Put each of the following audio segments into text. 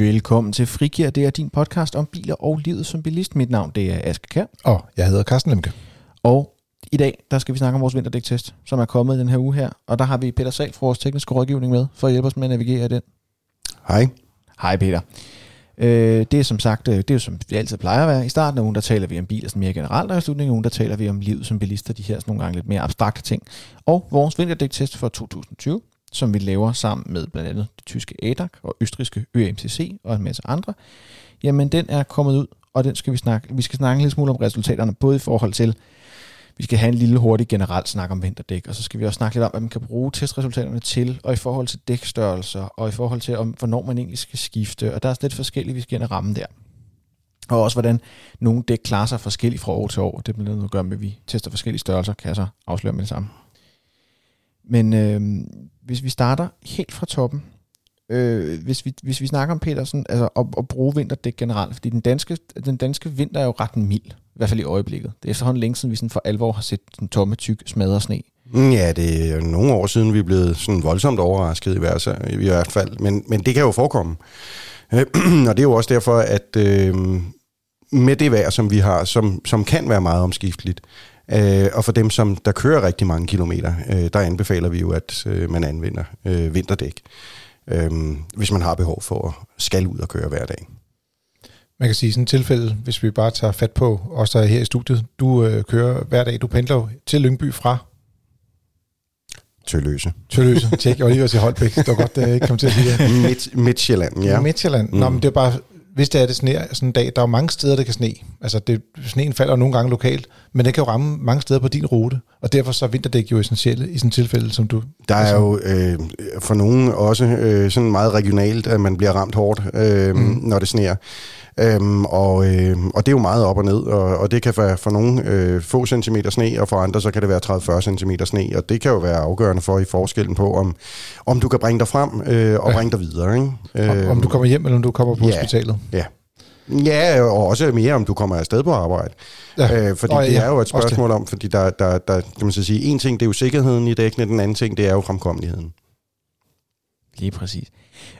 Velkommen til Frikær. Det er din podcast om biler og livet som bilist. Mit navn det er Aske Kær. Og jeg hedder Carsten Lemke. Og i dag der skal vi snakke om vores vinterdæktest, som er kommet den her uge her. Og der har vi Peter Sal fra vores tekniske rådgivning med, for at hjælpe os med at navigere i den. Hej. Hej Peter. Øh, det er som sagt, øh, det er jo som det altid plejer at være. I starten af ugen, der taler vi om biler sådan mere generelt, og i slutningen af ugen, der taler vi om livet som bilister, de her sådan nogle gange lidt mere abstrakte ting. Og vores vinterdæktest for 2020, som vi laver sammen med blandt andet det tyske ADAC og østriske ØMTC og en masse andre, jamen den er kommet ud, og den skal vi snakke, vi skal snakke en lille smule om resultaterne, både i forhold til, vi skal have en lille hurtig generelt snak om vinterdæk, og så skal vi også snakke lidt om, hvad man kan bruge testresultaterne til, og i forhold til dækstørrelser, og i forhold til, om, hvornår man egentlig skal skifte, og der er lidt forskelligt, vi skal ind og ramme der. Og også, hvordan nogle dæk klarer sig forskelligt fra år til år. Det bliver noget at gøre med, at vi tester forskellige størrelser, kan jeg så afsløre med det samme. Men øh, hvis vi starter helt fra toppen, øh, hvis, vi, hvis vi snakker om Petersen, altså at, at bruge vinterdæk generelt, fordi den danske, den danske vinter er jo ret mild, i hvert fald i øjeblikket. Det er efterhånden længe siden, vi sådan for alvor har set den tomme, tyk, smadret sne. Mm, ja, det er jo nogle år siden, vi er blevet sådan voldsomt overrasket i hvert, i hvert fald, men, men det kan jo forekomme. Øh, og det er jo også derfor, at øh, med det vejr, som vi har, som, som kan være meget omskifteligt, øh, og for dem, som der kører rigtig mange kilometer, øh, der anbefaler vi jo, at øh, man anvender øh, vinterdæk, øh, hvis man har behov for at skal ud og køre hver dag. Man kan sige i sådan et tilfælde, hvis vi bare tager fat på os, der er her i studiet. Du øh, kører hver dag, du pendler til Lyngby fra Tølløse. Tølløse. Tjek, jeg var lige ved at sige Holbæk. Det var godt, at jeg ikke kom til at sige det. Midt, Midtjylland, ja. Midtjylland. Nå, Mm. men det er bare, hvis det er det sneer sådan en dag, der er jo mange steder, der kan sne. Altså, det, sneen falder nogle gange lokalt, men den kan jo ramme mange steder på din rute, og derfor så er vinterdæk jo essentielle i sådan et tilfælde, som du... Der er altså, jo øh, for nogen også øh, sådan meget regionalt, at man bliver ramt hårdt, øh, mm. når det sneer. Øhm, og, øh, og det er jo meget op og ned, og, og det kan være for nogle øh, få centimeter sne, og for andre så kan det være 30-40 centimeter sne, og det kan jo være afgørende for i forskellen på, om, om du kan bringe dig frem øh, og Ja. bringe dig videre. Ikke? om, om du kommer hjem, eller om du kommer på ja. hospitalet. Ja. Ja, og også mere, om du kommer afsted på arbejde. Ja. Øh, fordi oh, det ja, er jo et spørgsmål om, fordi der, der, der kan man så sige, en ting det er jo sikkerheden i dækkene, den anden ting det er jo fremkommeligheden. Lige præcis.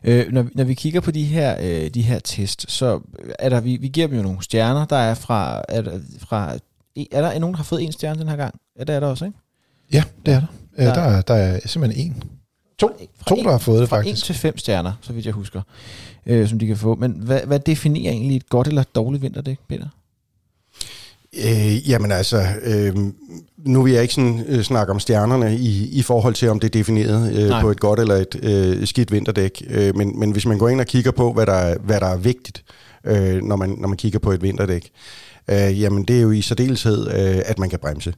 Øh, når, når vi kigger på de her, øh, de her test, så er der, vi, vi giver dem jo nogle stjerner, der er fra, er der, fra er der nogen, der har fået en stjerne den her gang? Ja, det er der også, ikke? Ja, det er der. Øh, Der- der, er, der er simpelthen en. To, Fra to en- der har fået det Fra 1 faktisk. til 5 stjerner, så vidt jeg husker, øh, som de kan få. Men hvad, hvad definerer egentlig et godt eller et dårligt vinterdæk, Peter? Øh, jamen altså, øh, nu vil jeg ikke sådan, øh, snakke om stjernerne i, i forhold til, om det er defineret Nej. øh, på et godt eller et øh, skidt vinterdæk. Øh, men, men hvis man går ind og kigger på, hvad der er, hvad der er vigtigt, øh, når, man, når man kigger på et vinterdæk, øh, jamen det er jo i særdeleshed, øh, at man kan bremse.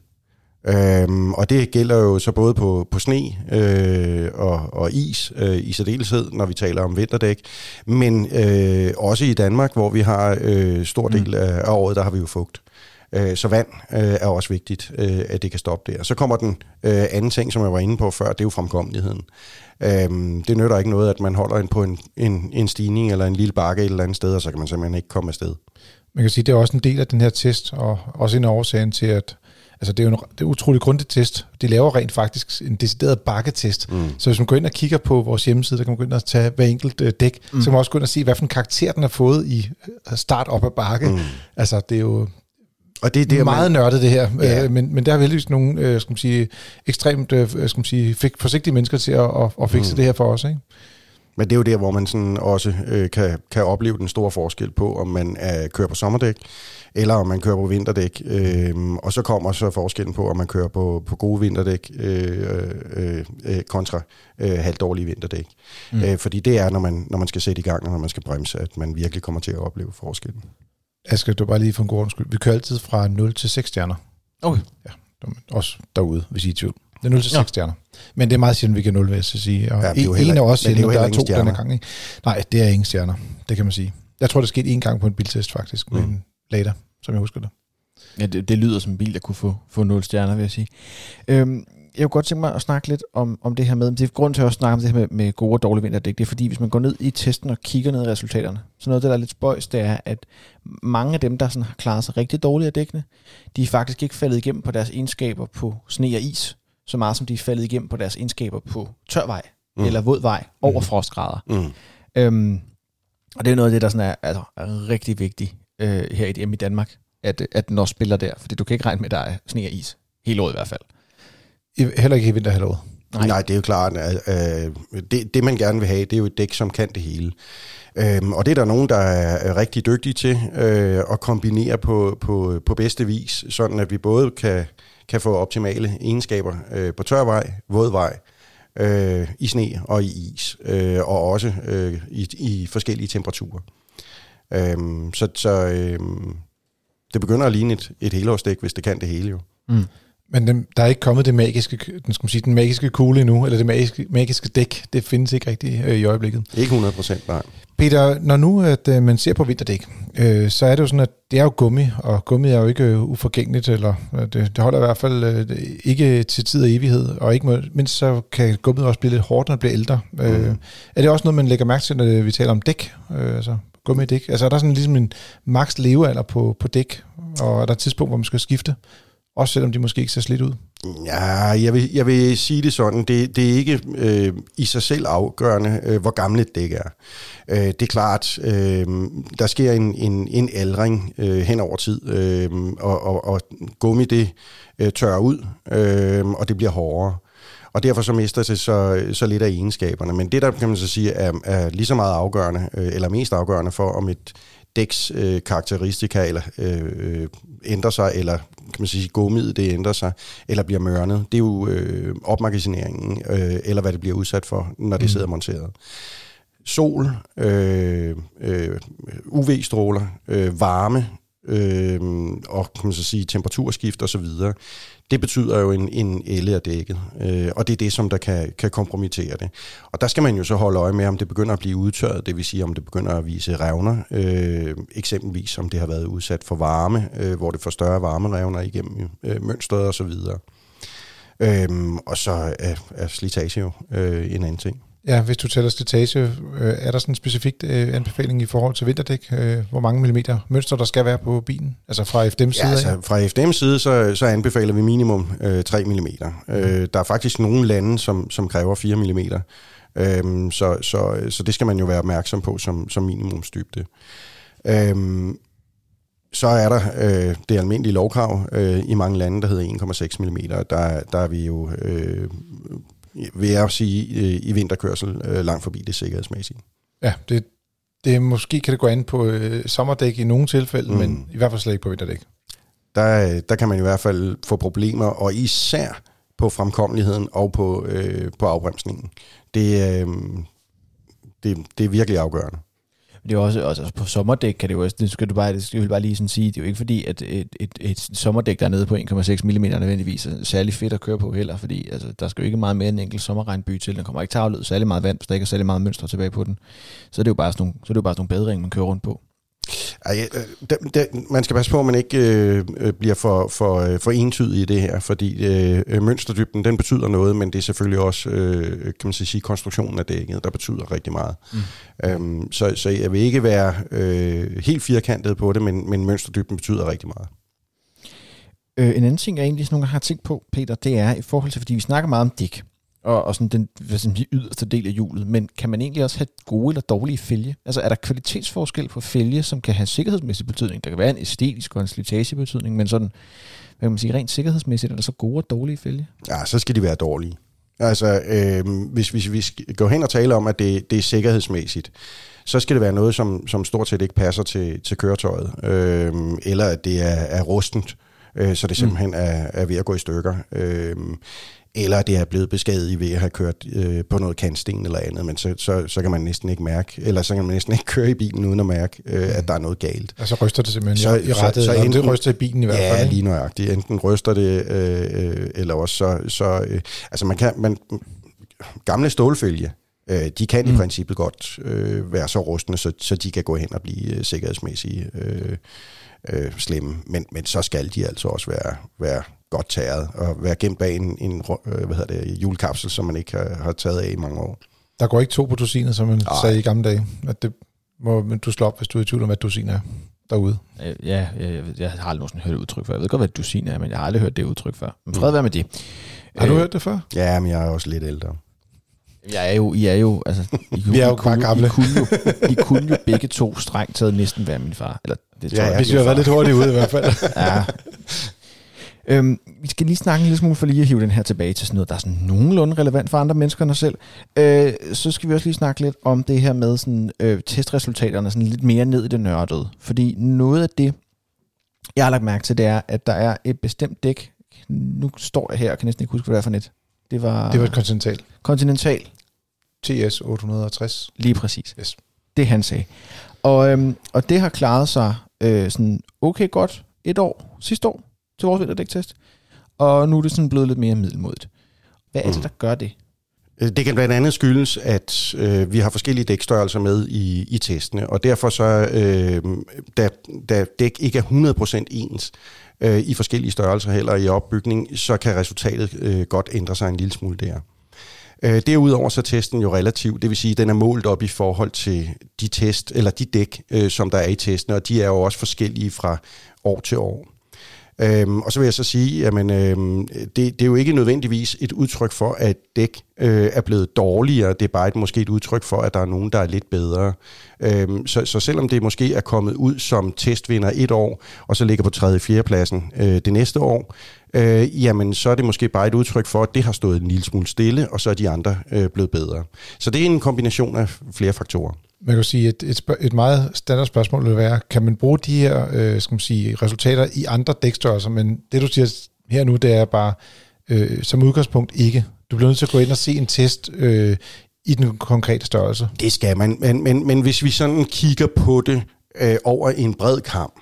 Øhm, og det gælder jo så både på, på sne øh, og, og is øh, i særdeleshed, når vi taler om vinterdæk, men øh, også i Danmark, hvor vi har øh, stor del af, af året, der har vi jo fugt. Øh, så vand øh, er også vigtigt, øh, at det kan stoppe der. Så kommer den øh, anden ting, som jeg var inde på før, det er jo fremkommeligheden. Øhm, det nytter ikke noget, at man holder en på en, en, en stigning eller en lille bakke et eller andet sted, og så kan man simpelthen ikke komme afsted. Man kan sige, det er også en del af den her test, og også en af årsagen til, at altså det er jo en det er en utrolig grundig test. De laver rent faktisk en decideret bakketest. Mm. Så hvis man går ind og kigger på vores hjemmeside, der kan man gå ind og tage hver enkelt øh, dæk, mm. så kan man også gå ind og se, hvad for en karakter den har fået i øh, start op ad bakke. Mm. Altså det er jo Og det det er meget man, nørdet det her, Ja. øh, men, men der er heldigvis nogle øh, skal man sige, ekstremt øh, skal man sige, fik forsigtige mennesker til at, at, at fikse mm. det her for os. Ikke? Men det er jo der, hvor man sådan også øh, kan, kan opleve den store forskel på, om man øh, kører på sommerdæk, eller om man kører på vinterdæk. Øh, og så kommer så forskellen på, om man kører på, på gode vinterdæk øh, øh, øh, kontra øh, halvdårlige vinterdæk. Mm. Øh, fordi det er, når man, når man skal sætte i gang, og når man skal bremse, at man virkelig kommer til at opleve forskellen. Asger, du bare lige for en god ordens skyld. Vi kører altid fra 0 til 6 stjerner. Okay. Ja, også derude, hvis I er i tvivl. Det er 0 til 6 Ja. stjerner. Men det er meget sjældent, vi kan 0, vil jeg sige. Og Ja, det er jo en, heller- en er også men sjældent, der er to denne stjerner. gang. Ikke? Nej, det er ingen stjerner. Det kan man sige. Jeg tror, det skete en gang på en biltest faktisk, mm. med en later, som jeg husker det. Ja, det, det lyder som en bil, der kunne få, få 0 stjerner, vil jeg sige. Øhm, jeg kunne godt tænke mig at snakke lidt om, om det her med, det er grund til at også snakke om det her med, med gode og dårlige vinterdæk, det er fordi, hvis man går ned i testen og kigger ned i resultaterne, så noget, af det, der er lidt spøjs, det er, at mange af dem, der sådan har klaret sig rigtig dårligt af dækkene, de er faktisk ikke faldet igennem på deres egenskaber på sne og is, så meget som de er faldet igennem på deres egenskaber på tør vej, Mm. mm. eller våd vej over frostgrader. Mm. Øhm, Og det er noget af det, der sådan er, altså, er rigtig vigtigt øh, her i, i Danmark, at, at den også spiller der. Fordi du kan ikke regne med, at der er sne og is. Hele året i hvert fald. I, heller ikke i vinterhalvåret. Nej. Nej, det er jo klart, at øh, det, det man gerne vil have, det er jo et dæk, som kan det hele. Øhm, og det er der nogen, der er rigtig dygtige til øh, at kombinere på, på, på bedste vis, sådan at vi både kan, kan få optimale egenskaber øh, på tør vej, våd vej, øh, i sne og i is, øh, og også øh, i, i forskellige temperaturer. Øh, så så øh, det begynder at ligne et, et helårsdæk, hvis det kan det hele jo. Mm. Men den, der er ikke kommet det magiske, den, skal man sige, den magiske kugle endnu, eller det magiske, magiske dæk. Det findes ikke rigtigt øh, i øjeblikket. Ikke 100 procent, nej. Peter, når nu at øh, man ser på vinterdæk, øh, så er det jo sådan, at det er jo gummi, og gummi er jo ikke øh, uforgængeligt, eller øh, det, det holder i hvert fald øh, ikke til tid og evighed, og ikke må, mindst så kan gummiet også blive lidt hårdt, når det bliver ældre. Mm. Øh, er det også noget, man lægger mærke til, når vi taler om dæk, øh, altså gummidæk? Altså er der sådan ligesom en maks levealder på, på dæk, og er der et tidspunkt, hvor man skal skifte? Også selvom de måske ikke ser slidt ud? Ja, jeg vil, jeg vil sige det sådan. Det, det er ikke øh, i sig selv afgørende, øh, hvor gammelt et dæk er. Øh, det er klart, øh, der sker en, en, en aldring øh, hen over tid, øh, og, og, og gummi det øh, tørrer ud, øh, og det bliver hårdere. Og derfor så mister det så, så lidt af egenskaberne. Men det der, kan man så sige, er, er lige så meget afgørende, øh, eller mest afgørende for, om et dæks øh, karakteristika eller øh, ændrer sig, eller kan man sige, gummiet det ændrer sig, eller bliver mørnet. Det er jo øh, opmagasineringen, øh, eller hvad det bliver udsat for, når det mm. sidder monteret. Sol, øh, øh, UV-stråler, øh, varme, øh, og kan man så sige, temperaturskift osv., det betyder jo en, en elle af dækket, øh, og det er det, som der kan, kan kompromittere det. Og der skal man jo så holde øje med, om det begynder at blive udtørret, det vil sige, om det begynder at vise revner, øh, eksempelvis om det har været udsat for varme, øh, hvor det får større varmerevner igennem øh, mønstret osv. Øh, og så er, er slitage jo øh, en anden ting. Ja, hvis du tæller slitage, øh, er der sådan en specifik øh, anbefaling i forhold til vinterdæk? Øh, hvor mange millimeter mønster der skal være på bilen? Altså fra FDM's side? Ja, altså fra FDM's side, så, så anbefaler vi minimum øh, 3 mm. Øh, der er faktisk nogle lande, som, som kræver 4 mm. Øh, så, så, så det skal man jo være opmærksom på som, som minimumsdybde. Øh, så er der øh, det almindelige lovkrav øh, i mange lande, der hedder 1,6 mm. Der, der er vi jo øh, vil jeg sige, øh, i vinterkørsel øh, langt forbi det sikkerhedsmæssige. Ja, det, det måske kan det gå an på øh, sommerdæk i nogle tilfælde, mm. men i hvert fald slet ikke på vinterdæk. Der, der kan man i hvert fald få problemer, og især på fremkommeligheden og på, øh, på afbremsningen. Det, øh, det, det er virkelig afgørende det er også, også altså, på sommerdæk kan det jo også, det skal du bare, det skal jeg bare lige sådan sige, det er jo ikke fordi, at et, et, et sommerdæk, der er nede på 1,6 mm nødvendigvis er særlig fedt at køre på heller, fordi altså, der skal jo ikke meget mere end en enkelt sommerregnby til, den kommer ikke til at aflede særlig meget vand, hvis der ikke er særlig meget mønster tilbage på den. Så det er jo bare sådan nogle, så er det jo bare sådan nogle baderinge, man kører rundt på. Ej, øh, det, det, man skal passe på, at man ikke øh, øh, bliver for, for, øh, for entydig i det her, fordi øh, mønsterdybden, den betyder noget, men det er selvfølgelig også, øh, kan man sige, konstruktionen af dækket, der betyder rigtig meget. Mm. Øhm, så, så jeg vil ikke være øh, helt firkantet på det, men, men mønsterdybden betyder rigtig meget. Øh, en anden ting, jeg egentlig nogle gange har tænkt på, Peter, det er i forhold til, fordi vi snakker meget om dæk, og, og sådan den hvad skal sige, yderste del af hjulet, men kan man egentlig også have gode eller dårlige fælge? Altså er der kvalitetsforskel på fælge, som kan have sikkerhedsmæssig betydning? Der kan være en æstetisk og en slitagebetydning, men sådan, hvad kan man sige, rent sikkerhedsmæssigt, er der så gode og dårlige fælge? Ja, så skal de være dårlige. Altså, øh, hvis, hvis vi går hen og taler om, at det, det er sikkerhedsmæssigt, så skal det være noget, som, som stort set ikke passer til, til køretøjet, øh, eller at det er, er rustent, øh, så det mm. simpelthen er, er ved at gå i stykker. Øh, eller det er blevet beskadiget ved at have kørt øh, på noget kantsten eller andet, men så, så, så kan man næsten ikke mærke, eller så kan man næsten ikke køre i bilen uden at mærke, øh, at der er noget galt. Så ryster det simpelthen så, i rettet, så, så enten, det ryster i bilen i hvert fald. Ja, lige nøjagtigt. Enten ryster det, øh, øh, eller også så, så øh, altså man kan, man, gamle stålfølge, øh, de kan mm. i princippet godt øh, være så rustne, så, så de kan gå hen og blive øh, sikkerhedsmæssige øh, øh, slemme, men, men så skal de altså også være, være godt taget og være gemt bag en, en øh, hvad hedder det, julekapsel, som man ikke har, har taget af i mange år. Der går ikke to på dusinet, som man Ej. sagde i gamle dage. At det må men du slår op, hvis du er i tvivl om, hvad dusin er derude. Øh, ja, jeg, jeg har aldrig nogensinde hørt det udtryk før. Jeg ved godt, hvad dusin er, men jeg har aldrig hørt det udtryk før. Men fred være med det. Har du øh, hørt det før? Ja, men jeg er også lidt ældre. Jeg er jo, I er jo, altså, I, Vi er jo I kunne, bare gamle. I kunne, jo, I kunne jo begge to strengt taget næsten være min far. Eller, det tror Ja, jeg, Hvis vi har været lidt hurtigt ude i hvert fald. Ja. Øhm, vi skal lige snakke en lille smule for lige at hive den her tilbage til sådan noget, der er sådan nogenlunde relevant for andre mennesker end os selv. Øh, så skal vi også lige snakke lidt om det her med sådan, øh, testresultaterne, sådan lidt mere ned i det nørdede. Fordi noget af det, jeg har lagt mærke til, det er, at der er et bestemt dæk. Nu står jeg her og kan næsten ikke huske, hvad det er for net. Det var, Det var et kontinental. Continental, TS 860. lige præcis. Yes. Det han sagde. Og, øhm, og det har klaret sig øh, sådan okay godt et år, sidste år, til vores vinterdæktest. Og nu er det sådan blevet lidt mere middelmodigt. Hvad er det, Mm. der gør det? Øh, Det kan blandt andet skyldes, at øh, vi har forskellige dækstørrelser med i, i testene, og derfor så, øh, da, da dæk ikke er 100% ens øh, i forskellige størrelser heller i opbygning, så kan resultatet øh, godt ændre sig en lille smule der. Øh, derudover så er testen jo relativ, det vil sige, at den er målt op i forhold til de test eller de dæk, øh, som der er i testene, og de er jo også forskellige fra år til år. Øhm, og så vil jeg så sige, at øhm, det, det er jo ikke nødvendigvis et udtryk for, at dæk øh, er blevet dårligere. Det er bare et, måske et udtryk for, at der er nogen, der er lidt bedre. Øhm, så, så selvom det måske er kommet ud som testvinder et år, og så ligger på 3. og 4. pladsen øh, det næste år, øh, jamen så er det måske bare et udtryk for, at det har stået en lille smule stille, og så er de andre øh, blevet bedre. Så det er en kombination af flere faktorer. Man kan sige, at et, et meget standard spørgsmål vil være, kan man bruge de her øh, skal man sige, resultater i andre dækstørrelser? Men det du siger her nu, det er bare øh, som udgangspunkt ikke. Du bliver nødt til at gå ind og se en test øh, i den konkrete størrelse. Det skal man, men, men, men hvis vi sådan kigger på det øh, over en bred kamp,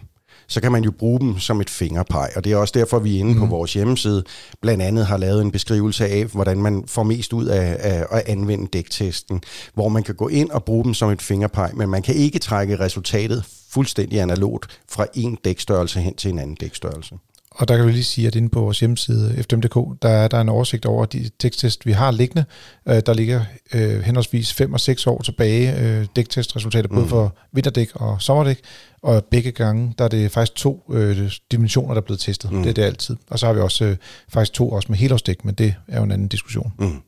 så kan man jo bruge dem som et fingerpeg, og det er også derfor, vi inde mm. på vores hjemmeside blandt andet har lavet en beskrivelse af, hvordan man får mest ud af, af at anvende dæktesten, hvor man kan gå ind og bruge dem som et fingerpeg, men man kan ikke trække resultatet fuldstændig analogt fra en dækstørrelse hen til en anden dækstørrelse. Og der kan vi lige sige, at inde på vores hjemmeside, fdm.dk, der er der en oversigt over de teksttest, vi har liggende. Øh, der ligger øh, henholdsvis 5 og 6 år tilbage øh, dæktestresultater, både Mhm. for vinterdæk og sommerdæk. Og begge gange, der er det faktisk to øh, dimensioner, der er blevet testet. Mm. Det er det altid. Og så har vi også øh, faktisk to også med helårsdæk, men det er jo en anden diskussion. Mm.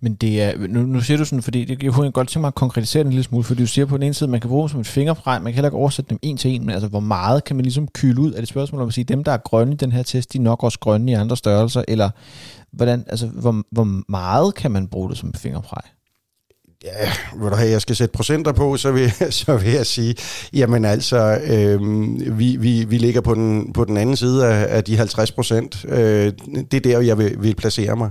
Men det er, nu, nu siger du sådan, fordi det, jeg kunne godt tænke mig at konkretisere det en lille smule, fordi du siger på den ene side, man kan bruge dem som et fingerpræg, man kan heller ikke oversætte dem en til en, men altså hvor meget kan man ligesom kyle ud? Er det spørgsmål om at sige, dem der er grønne i den her test, de er nok også grønne i andre størrelser, eller hvordan, altså hvor, hvor meget kan man bruge det som et fingerpræg? Ja, vil du have, jeg skal sætte procenter på, så vil, så vil jeg sige, jamen altså, øh, vi, vi, vi ligger på den, på den anden side af, af de 50 procent. Øh, det er der, jeg vil, vil placere mig,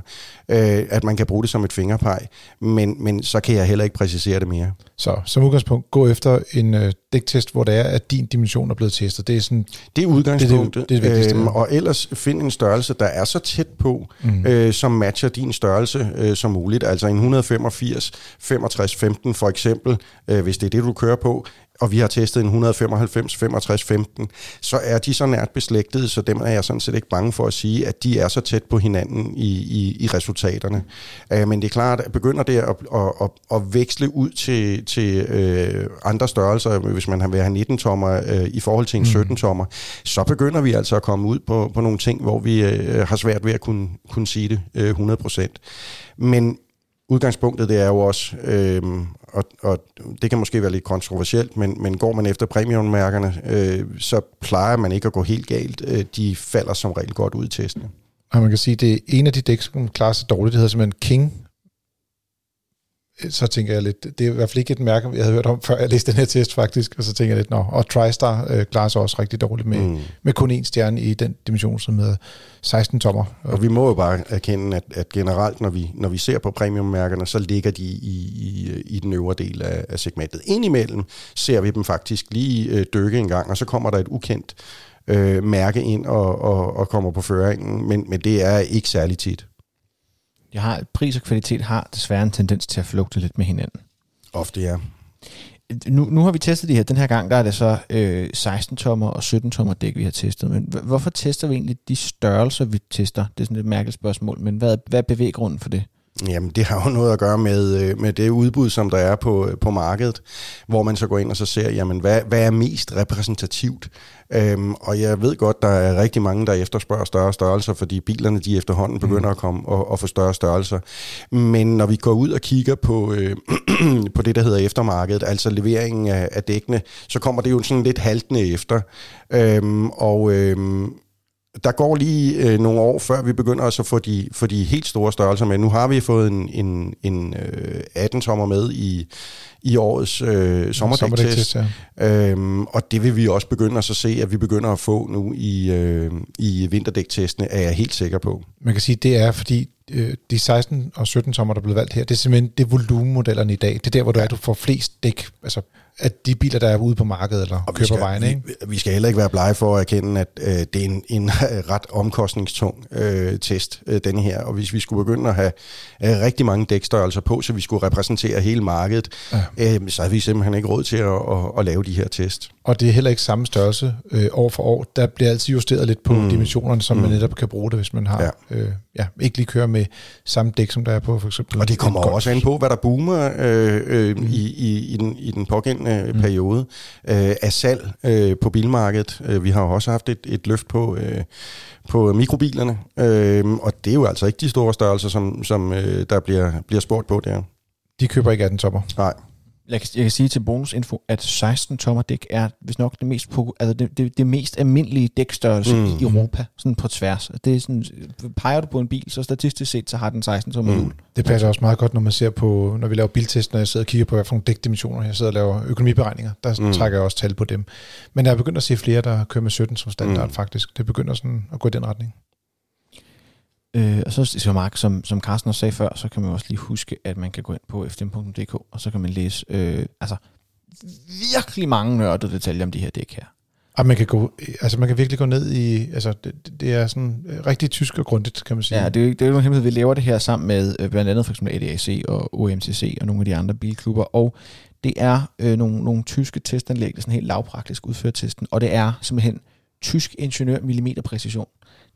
øh, at man kan bruge det som et fingerpeg, men, men så kan jeg heller ikke præcisere det mere. Så som udgangspunkt, gå efter en øh, dæktest, hvor det er, at din dimension er blevet testet. Det er sådan, Det er udgangspunktet, Det det- det er vigtigste, øhm, og ellers find en størrelse, der er så tæt på, mm. øh, som matcher din størrelse øh, som muligt. Altså en 185, 65, 15 for eksempel, øh, hvis det er det, du kører på, og vi har testet en 195, 65, 15, så er de så nært beslægtede, så dem er jeg sådan set ikke bange for at sige, at de er så tæt på hinanden i, i, i resultaterne. Øh, men det er klart, at begynder det at, at, at, at veksle ud til, til øh, andre størrelser, hvis man vil have 19 tommer øh, i forhold til en 17 tommer, så begynder vi altså at komme ud på, på nogle ting, hvor vi øh, har svært ved at kunne, kunne sige det øh, 100%. Men udgangspunktet det er jo også, øh, og, og det kan måske være lidt kontroversielt, men, men går man efter premiummærkerne, øh, så plejer man ikke at gå helt galt. Øh, de falder som regel godt ud i testene. Og man kan sige, det er en af de dæk, som klarer sig dårligt. Det hedder simpelthen King. Så tænker jeg lidt, det er i hvert fald ikke et mærke, jeg havde hørt om, før jeg læste den her test faktisk, og så tænker jeg lidt, nå, og TriStar øh, klarer sig også rigtig dårligt med, mm. med kun én stjerne i den dimension, som hedder 16 tommer. Og vi må jo bare erkende, at, at generelt, når vi, når vi ser på premiummærkerne, så ligger de i, i, i den øvre del af, af segmentet. Indimellem ser vi dem faktisk lige øh, dykke en gang, og så kommer der et ukendt øh, mærke ind og, og, og kommer på føringen, men, men det er ikke særlig tit. Jeg har, pris og kvalitet har desværre en tendens til at flugte lidt med hinanden. Ofte ja. Nu, nu har vi testet de her. Den her gang der er det så øh, 16 tommer og 17 tommer dæk, vi har testet. Men hvorfor tester vi egentlig de størrelser, vi tester? Det er sådan et mærkeligt spørgsmål, men hvad, hvad er bevæggrunden for det? Jamen, det har jo noget at gøre med, øh, med det udbud, som der er på, på markedet, hvor man så går ind og så ser, jamen, hvad, hvad er mest repræsentativt? Øhm, og jeg ved godt, der er rigtig mange, der efterspørger større størrelser, fordi bilerne de efterhånden begynder mm. at komme og, og få større størrelser. Men når vi går ud og kigger på, øh, på det, der hedder eftermarkedet, altså leveringen af, af dækkene, så kommer det jo sådan lidt haltende efter. Øhm, og... Øh, der går lige øh, nogle år, før vi begynder også at få de, få de helt store størrelser med. Nu har vi fået en, en, en øh, 18-tommer med i, i årets øh, sommerdæktest. Ja. Øhm, og det vil vi også begynde at så se, at vi begynder at få nu i, øh, i vinterdæktestene, er jeg helt sikker på. Man kan sige, det er fordi øh, de 16 og 17 tommer, der er blevet valgt her, det er simpelthen det volumenmodellerne i dag. Det er der, hvor du er, du får flest dæk, altså at de biler, der er ude på markedet eller og kører skal, på vejene. Ikke? Vi, vi skal heller ikke være blege for at erkende, at øh, det er en, en ret omkostningstung øh, test, øh, denne her. Og hvis vi skulle begynde at have øh, rigtig mange dækstørrelser på, så vi skulle repræsentere hele markedet, ja. øh, så har vi simpelthen ikke råd til at, at, at lave de her test. Og det er heller ikke samme størrelse øh, år for år. Der bliver altid justeret lidt på mm. dimensionerne, som mm. man netop kan bruge det, hvis man har ja. Øh, ja, ikke lige kører med samme dæk, som der er på for eksempel. Og det kommer også an på, hvad der boomer øh, øh, mm. i, i, i, den, i den pågældende mm. periode øh, af salg øh, på bilmarkedet. Øh, vi har også haft et, et løft på... Øh, på mikrobilerne, øh, og det er jo altså ikke de store størrelser, som, som øh, der bliver, bliver spurgt på der. De køber ikke 18 topper? Nej. Jeg kan, jeg kan sige til bonusinfo, at 16 tommer dæk er hvis nok det mest, altså det, det, det mest almindelige dækstørrelse mm. i Europa, sådan på tværs. Det er sådan, peger du på en bil, så statistisk set, så har den 16 tommer mm. Det passer også meget godt, når man ser på, når vi laver biltest, når jeg sidder og kigger på, hvad for nogle dækdimensioner, jeg sidder og laver økonomiberegninger, der mm. trækker jeg også tal på dem. Men jeg er begyndt at se flere, der kører med 17 som standard mm. faktisk. Det begynder sådan at gå i den retning. Øh, og så, så Mark, som, som Carsten også sagde før, så kan man også lige huske, at man kan gå ind på fdm.dk, og så kan man læse øh, altså, virkelig mange nørdede detaljer om de her dæk her. Og man kan, gå, altså man kan virkelig gå ned i, altså det, det er sådan rigtig tysk og grundigt, kan man sige. Ja, det er jo, det er jo en hemmelighed, vi laver det her sammen med øh, blandt andet for eksempel ADAC og OMCC og nogle af de andre bilklubber, og det er øh, nogle, nogle tyske testanlæg, der sådan helt lavpraktisk udfører testen, og det er simpelthen tysk ingeniør millimeterpræcision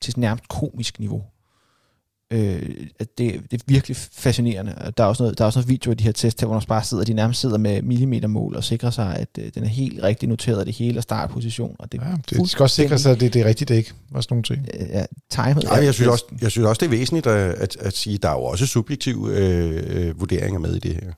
til nærmest komisk niveau. Øh, at det, det er virkelig fascinerende. Der er også noget, der er også noget video af de her test, hvor man bare sidder, de nærmest sidder med millimetermål og sikrer sig, at øh, den er helt rigtig noteret, det hele er startposition. Og det, ja, det de skal også sikre sig, at det, det er rigtigt ikke. Også nogle ting. Øh, ja, timet. Ja, jeg, synes også, jeg synes også, det er væsentligt at, at, at sige, at der er jo også subjektive øh, øh, vurderinger med i det her.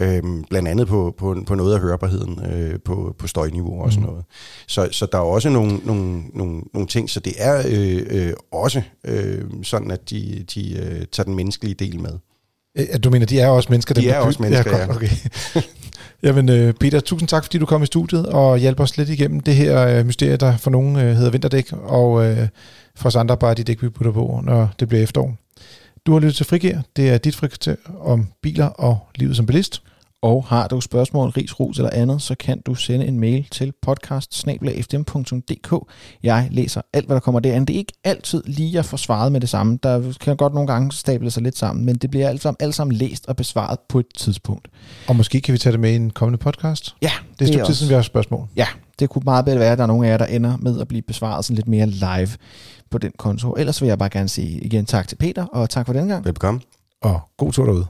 Øhm, blandt andet på, på, på noget af hørbarheden, øh, på, på støjniveau og sådan mm. noget. Så, så der er også nogle, nogle, nogle, nogle ting, så det er øh, øh, også øh, sådan, at de, de øh, tager den menneskelige del med. Øh, du mener, de er også mennesker? De er også mennesker, ja. Godt, okay. Jamen, øh, Peter, tusind tak, fordi du kom i studiet og hjalp os lidt igennem det her øh, mysterie, der for nogen øh, hedder vinterdæk, og øh, for os andre bare de dæk, vi putter på, når det bliver efterår. Du har lyttet til Frigir. Det er dit frikvarter om biler og livet som bilist. Og har du spørgsmål, ris, ros eller andet, så kan du sende en mail til podcast Jeg læser alt, hvad der kommer derinde. Det er ikke altid lige at få svaret med det samme. Der kan godt nogle gange stable sig lidt sammen, men det bliver alt sammen, alt sammen læst og besvaret på et tidspunkt. Og måske kan vi tage det med i en kommende podcast? Ja. Det er et tid siden, vi har spørgsmål. Ja, det kunne meget bedre være, at der er nogle af jer, der ender med at blive besvaret sådan lidt mere live på den konto. Ellers vil jeg bare gerne sige igen tak til Peter, og tak for den gang. Velbekomme. Og god tur derude.